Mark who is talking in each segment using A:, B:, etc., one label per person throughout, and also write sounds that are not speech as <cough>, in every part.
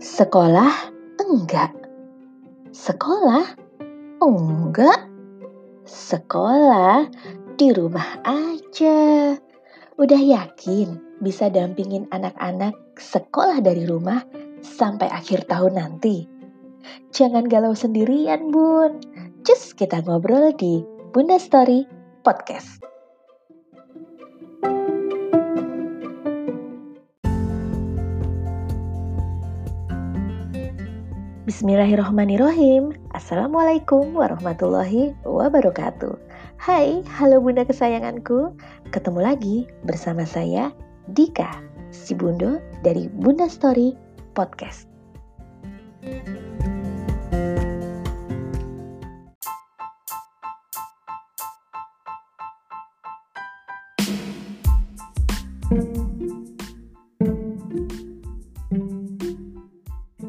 A: Sekolah enggak. Sekolah enggak. Sekolah di rumah aja. Udah yakin bisa dampingin anak-anak sekolah dari rumah sampai akhir tahun nanti? Jangan galau sendirian, Bun. Cus kita ngobrol di Bunda Story Podcast. Bismillahirrohmanirrohim Assalamualaikum warahmatullahi wabarakatuh. Hai, halo bunda kesayanganku. Ketemu lagi bersama saya Dika, si bundo dari Bunda Story Podcast.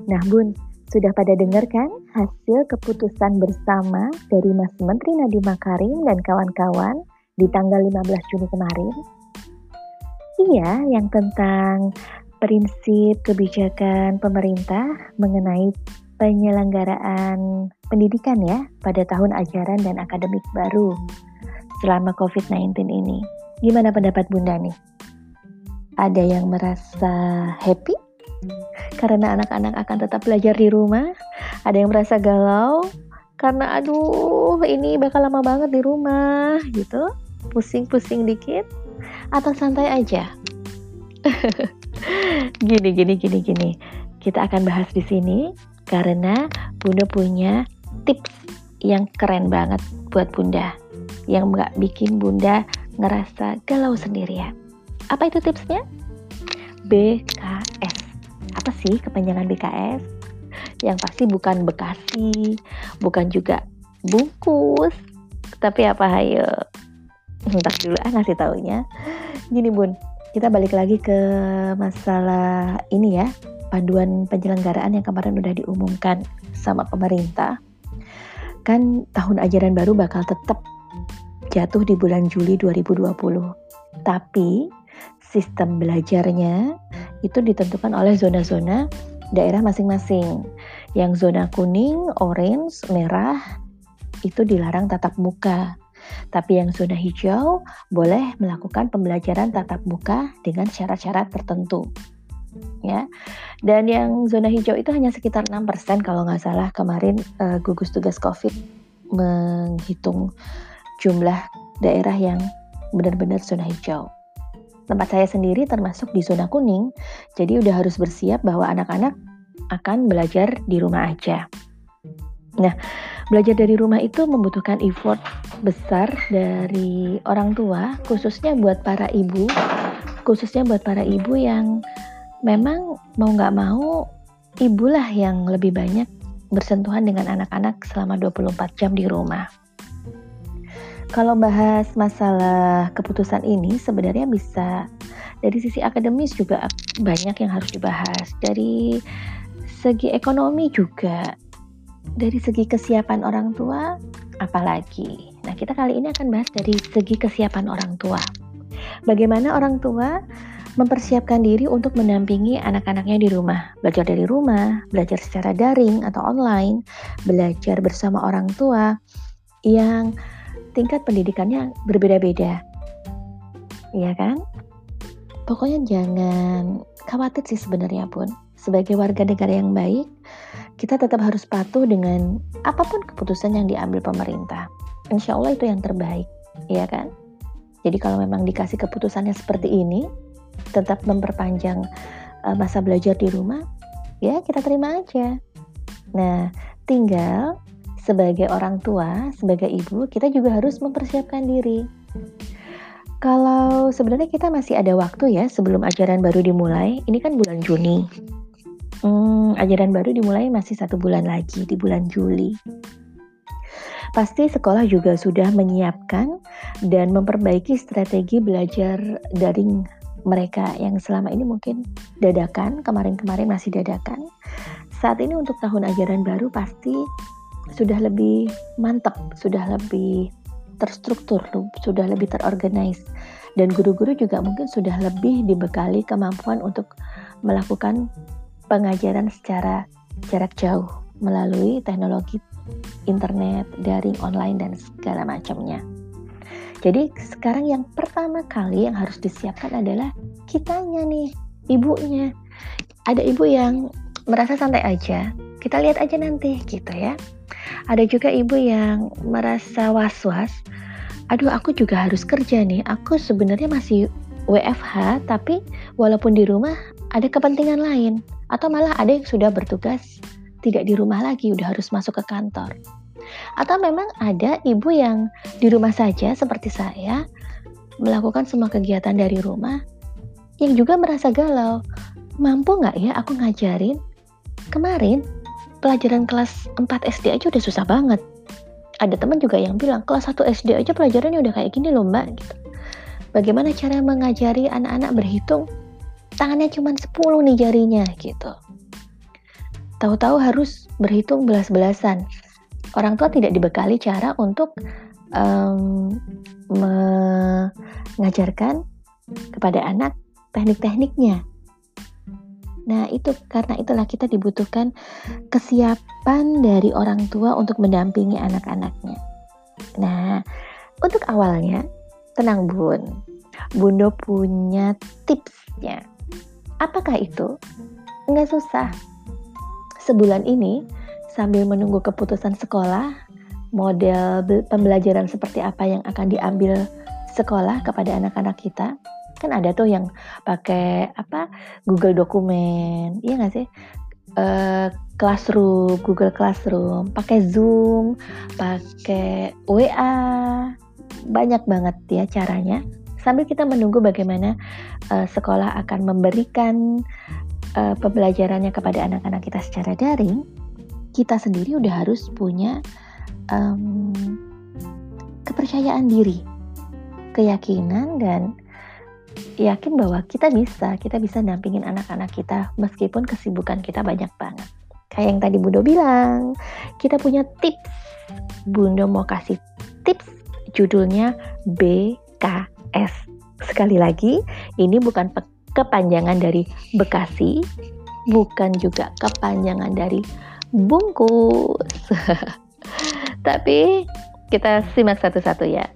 A: Nah bun, sudah pada dengar kan hasil keputusan bersama dari Mas Menteri Nadiem Makarim dan kawan-kawan di tanggal 15 Juni kemarin? Iya, yang tentang prinsip kebijakan pemerintah mengenai penyelenggaraan pendidikan ya pada tahun ajaran dan akademik baru selama COVID-19 ini. Gimana pendapat Bunda nih? Ada yang merasa happy karena anak-anak akan tetap belajar di rumah. Ada yang merasa galau karena aduh ini bakal lama banget di rumah gitu. Pusing-pusing dikit atau santai aja. <laughs> gini gini gini gini. Kita akan bahas di sini karena Bunda punya tips yang keren banget buat Bunda yang nggak bikin Bunda ngerasa galau sendirian. Apa itu tipsnya? BKS apa sih kepanjangan BKS? Yang pasti bukan Bekasi, bukan juga bungkus, tapi apa hayo? Entar dulu ah ngasih taunya. Gini bun, kita balik lagi ke masalah ini ya, panduan penyelenggaraan yang kemarin udah diumumkan sama pemerintah. Kan tahun ajaran baru bakal tetap jatuh di bulan Juli 2020. Tapi sistem belajarnya itu ditentukan oleh zona-zona daerah masing-masing. Yang zona kuning, orange, merah itu dilarang tatap muka. Tapi yang zona hijau boleh melakukan pembelajaran tatap muka dengan syarat-syarat tertentu. Ya. Dan yang zona hijau itu hanya sekitar 6% kalau nggak salah kemarin uh, gugus tugas Covid menghitung jumlah daerah yang benar-benar zona hijau. Tempat saya sendiri termasuk di zona kuning, jadi udah harus bersiap bahwa anak-anak akan belajar di rumah aja. Nah, belajar dari rumah itu membutuhkan effort besar dari orang tua, khususnya buat para ibu, khususnya buat para ibu yang memang mau nggak mau, ibulah yang lebih banyak bersentuhan dengan anak-anak selama 24 jam di rumah. Kalau bahas masalah keputusan ini sebenarnya bisa dari sisi akademis juga banyak yang harus dibahas. Dari segi ekonomi juga, dari segi kesiapan orang tua apalagi. Nah, kita kali ini akan bahas dari segi kesiapan orang tua. Bagaimana orang tua mempersiapkan diri untuk mendampingi anak-anaknya di rumah, belajar dari rumah, belajar secara daring atau online, belajar bersama orang tua yang tingkat pendidikannya berbeda-beda. Iya kan? Pokoknya jangan khawatir sih sebenarnya pun. Sebagai warga negara yang baik, kita tetap harus patuh dengan apa pun keputusan yang diambil pemerintah. Insya Allah itu yang terbaik, iya kan? Jadi kalau memang dikasih keputusannya seperti ini, tetap memperpanjang uh, masa belajar di rumah, ya kita terima aja. Nah, tinggal sebagai orang tua, sebagai ibu, kita juga harus mempersiapkan diri. Kalau sebenarnya kita masih ada waktu ya sebelum ajaran baru dimulai, ini kan bulan Juni. Hmm, ajaran baru dimulai masih satu bulan lagi di bulan Juli. Pasti sekolah juga sudah menyiapkan dan memperbaiki strategi belajar daring mereka yang selama ini mungkin dadakan, kemarin-kemarin masih dadakan. Saat ini untuk tahun ajaran baru pasti sudah lebih mantap, sudah lebih terstruktur, sudah lebih terorganize Dan guru-guru juga mungkin sudah lebih dibekali kemampuan untuk melakukan pengajaran secara jarak jauh melalui teknologi internet, daring, online, dan segala macamnya. Jadi sekarang yang pertama kali yang harus disiapkan adalah kitanya nih, ibunya. Ada ibu yang merasa santai aja, kita lihat aja nanti gitu ya. Ada juga ibu yang merasa was-was, aduh aku juga harus kerja nih, aku sebenarnya masih WFH tapi walaupun di rumah ada kepentingan lain atau malah ada yang sudah bertugas tidak di rumah lagi, udah harus masuk ke kantor. Atau memang ada ibu yang di rumah saja seperti saya melakukan semua kegiatan dari rumah yang juga merasa galau. Mampu nggak ya aku ngajarin? Kemarin pelajaran kelas 4 SD aja udah susah banget. Ada teman juga yang bilang kelas 1 SD aja pelajarannya udah kayak gini loh mbak. Gitu. Bagaimana cara mengajari anak-anak berhitung? Tangannya cuma 10 nih jarinya gitu. Tahu-tahu harus berhitung belas-belasan. Orang tua tidak dibekali cara untuk um, mengajarkan kepada anak teknik-tekniknya. Nah, itu karena itulah kita dibutuhkan kesiapan dari orang tua untuk mendampingi anak-anaknya. Nah, untuk awalnya, tenang Bun. Bunda punya tipsnya. Apakah itu? Enggak susah sebulan ini sambil menunggu keputusan sekolah, model pembelajaran seperti apa yang akan diambil sekolah kepada anak-anak kita. Kan ada tuh yang pakai apa Google Dokumen, iya nggak sih? Uh, Classroom, Google Classroom, pakai Zoom, pakai WA, banyak banget ya caranya. Sambil kita menunggu bagaimana uh, sekolah akan memberikan uh, pembelajarannya kepada anak-anak kita secara daring, kita sendiri udah harus punya um, kepercayaan diri, keyakinan dan yakin bahwa kita bisa, kita bisa dampingin anak-anak kita meskipun kesibukan kita banyak banget. Kayak yang tadi Bundo bilang, kita punya tips. Bundo mau kasih tips judulnya BKS. Sekali lagi, ini bukan kepanjangan dari Bekasi, bukan juga kepanjangan dari bungkus. <laughs> Tapi kita simak satu-satu ya.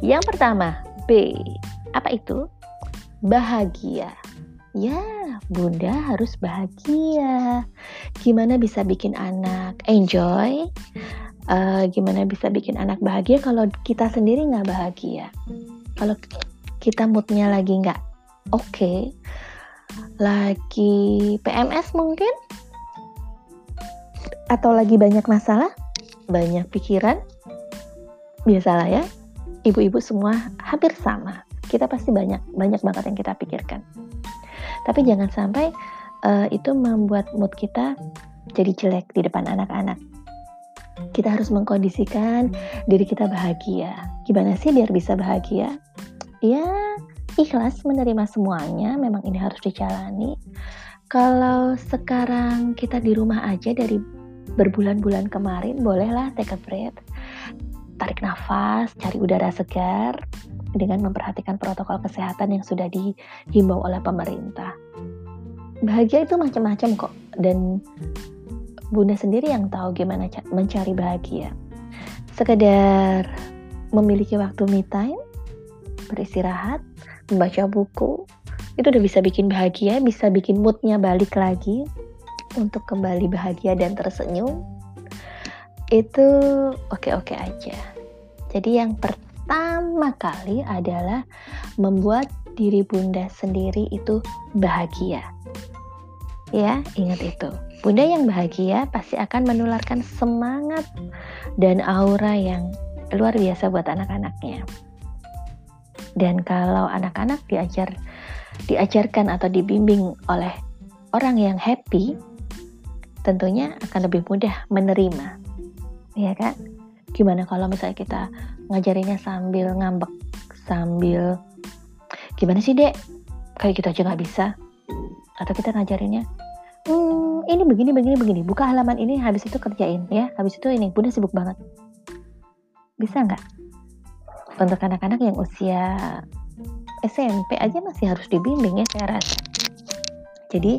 A: Yang pertama, B. Apa itu? Bahagia. Ya, bunda harus bahagia. Gimana bisa bikin anak enjoy? Uh, gimana bisa bikin anak bahagia kalau kita sendiri nggak bahagia? Kalau kita moodnya lagi nggak oke, okay, lagi PMS mungkin atau lagi banyak masalah, banyak pikiran, biasalah ya. Ibu-ibu semua hampir sama. Kita pasti banyak banyak banget yang kita pikirkan. Tapi jangan sampai uh, itu membuat mood kita jadi jelek di depan anak-anak. Kita harus mengkondisikan diri kita bahagia. Gimana sih biar bisa bahagia? Ya, ikhlas menerima semuanya, memang ini harus dijalani. Kalau sekarang kita di rumah aja dari berbulan-bulan kemarin, bolehlah take a breath, tarik nafas, cari udara segar dengan memperhatikan protokol kesehatan yang sudah dihimbau oleh pemerintah. Bahagia itu macam-macam kok, dan Bunda sendiri yang tahu gimana mencari bahagia. Sekedar memiliki waktu me time, beristirahat, membaca buku itu udah bisa bikin bahagia, bisa bikin moodnya balik lagi untuk kembali bahagia dan tersenyum. Itu oke-oke aja. Jadi yang pertama kali adalah membuat diri bunda sendiri itu bahagia. Ya, ingat itu. Bunda yang bahagia pasti akan menularkan semangat dan aura yang luar biasa buat anak-anaknya. Dan kalau anak-anak diajar diajarkan atau dibimbing oleh orang yang happy, tentunya akan lebih mudah menerima. Ya kan? Gimana kalau misalnya kita ngajarinya sambil ngambek, sambil gimana sih dek? Kayak gitu aja nggak bisa. Atau kita ngajarinnya, hmm, ini begini, begini, begini. Buka halaman ini, habis itu kerjain ya. Habis itu ini, bunda sibuk banget. Bisa nggak? untuk anak-anak yang usia SMP aja masih harus dibimbing ya saya rasa. Jadi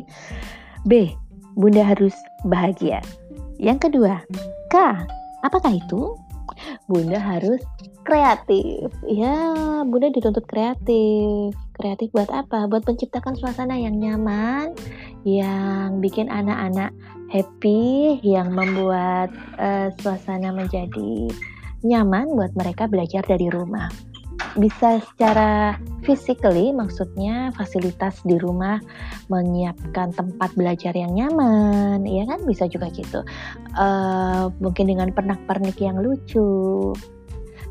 A: B, Bunda harus bahagia. Yang kedua, K, apakah itu? Bunda harus kreatif. Ya, Bunda dituntut kreatif. Kreatif buat apa? Buat menciptakan suasana yang nyaman, yang bikin anak-anak happy, yang membuat uh, suasana menjadi nyaman buat mereka belajar dari rumah. Bisa secara physically, maksudnya fasilitas di rumah menyiapkan tempat belajar yang nyaman, ya kan? Bisa juga gitu. Uh, mungkin dengan pernak-pernik yang lucu,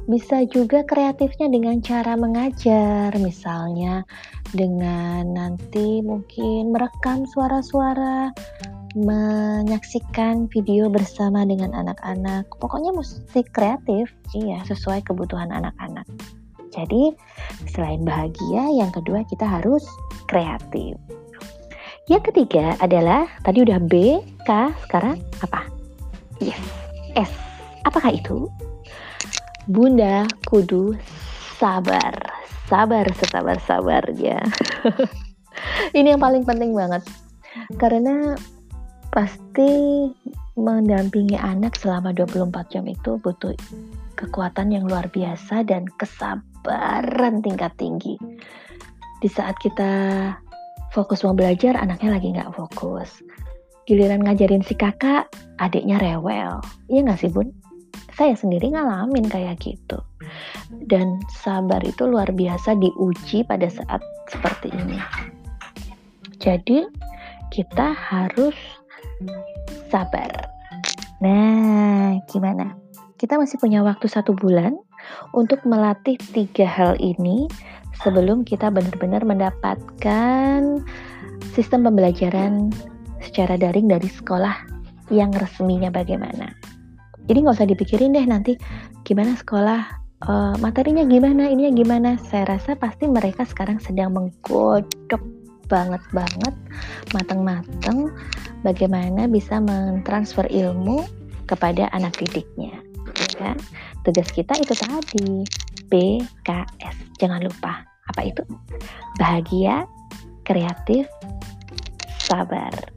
A: bisa juga kreatifnya dengan cara mengajar, misalnya dengan nanti mungkin merekam suara-suara, menyaksikan video bersama dengan anak-anak. Pokoknya mesti kreatif, iya, sesuai kebutuhan anak-anak. Jadi, selain bahagia, yang kedua kita harus kreatif. Yang ketiga adalah tadi udah B, K, sekarang apa? Yes, S. Apakah itu? Bunda kudu sabar, sabar setabar-sabarnya. <laughs> Ini yang paling penting banget. Karena pasti mendampingi anak selama 24 jam itu butuh kekuatan yang luar biasa dan kesabaran tingkat tinggi. Di saat kita fokus mau belajar, anaknya lagi nggak fokus. Giliran ngajarin si kakak, adiknya rewel. Iya nggak sih bun? saya sendiri ngalamin kayak gitu dan sabar itu luar biasa diuji pada saat seperti ini jadi kita harus sabar nah gimana kita masih punya waktu satu bulan untuk melatih tiga hal ini sebelum kita benar-benar mendapatkan sistem pembelajaran secara daring dari sekolah yang resminya bagaimana. Jadi nggak usah dipikirin deh nanti gimana sekolah uh, materinya gimana ininya gimana. Saya rasa pasti mereka sekarang sedang menggodok banget banget matang-matang bagaimana bisa mentransfer ilmu kepada anak didiknya ya tugas kita itu tadi BKS jangan lupa. Apa itu? Bahagia kreatif sabar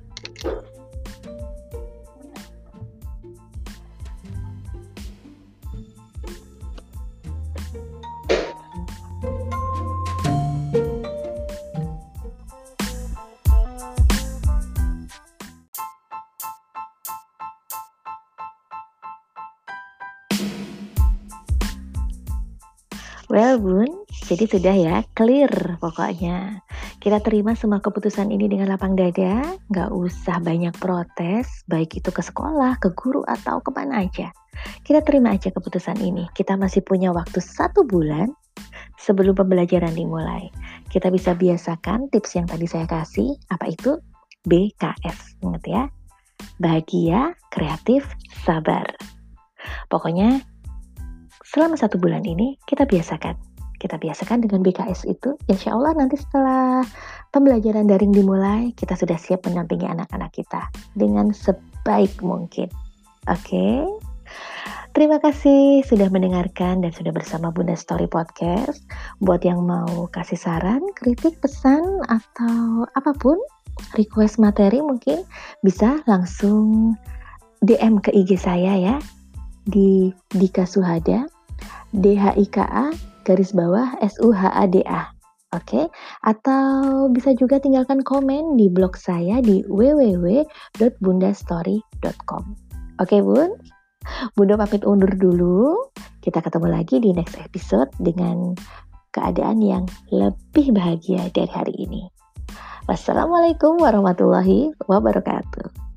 A: jadi sudah ya, clear pokoknya. Kita terima semua keputusan ini dengan lapang dada, nggak usah banyak protes, baik itu ke sekolah, ke guru, atau ke mana aja. Kita terima aja keputusan ini. Kita masih punya waktu satu bulan sebelum pembelajaran dimulai. Kita bisa biasakan tips yang tadi saya kasih, apa itu? BKS, ingat ya. Bahagia, kreatif, sabar. Pokoknya selama satu bulan ini kita biasakan. Kita biasakan dengan BKS itu, insya Allah nanti setelah pembelajaran daring dimulai, kita sudah siap mendampingi anak-anak kita dengan sebaik mungkin. Oke? Okay? Terima kasih sudah mendengarkan dan sudah bersama Bunda Story Podcast. Buat yang mau kasih saran, kritik, pesan, atau apa pun, request materi mungkin bisa langsung DM ke IG saya ya di Dika Suhada DHIKA garis bawah SUHADA. Oke, okay? atau bisa juga tinggalkan komen di blog saya di www.bundastory.com. Oke, okay, Bun? Bunda pamit undur dulu. Kita ketemu lagi di next episode dengan keadaan yang lebih bahagia dari hari ini. Wassalamualaikum warahmatullahi wabarakatuh.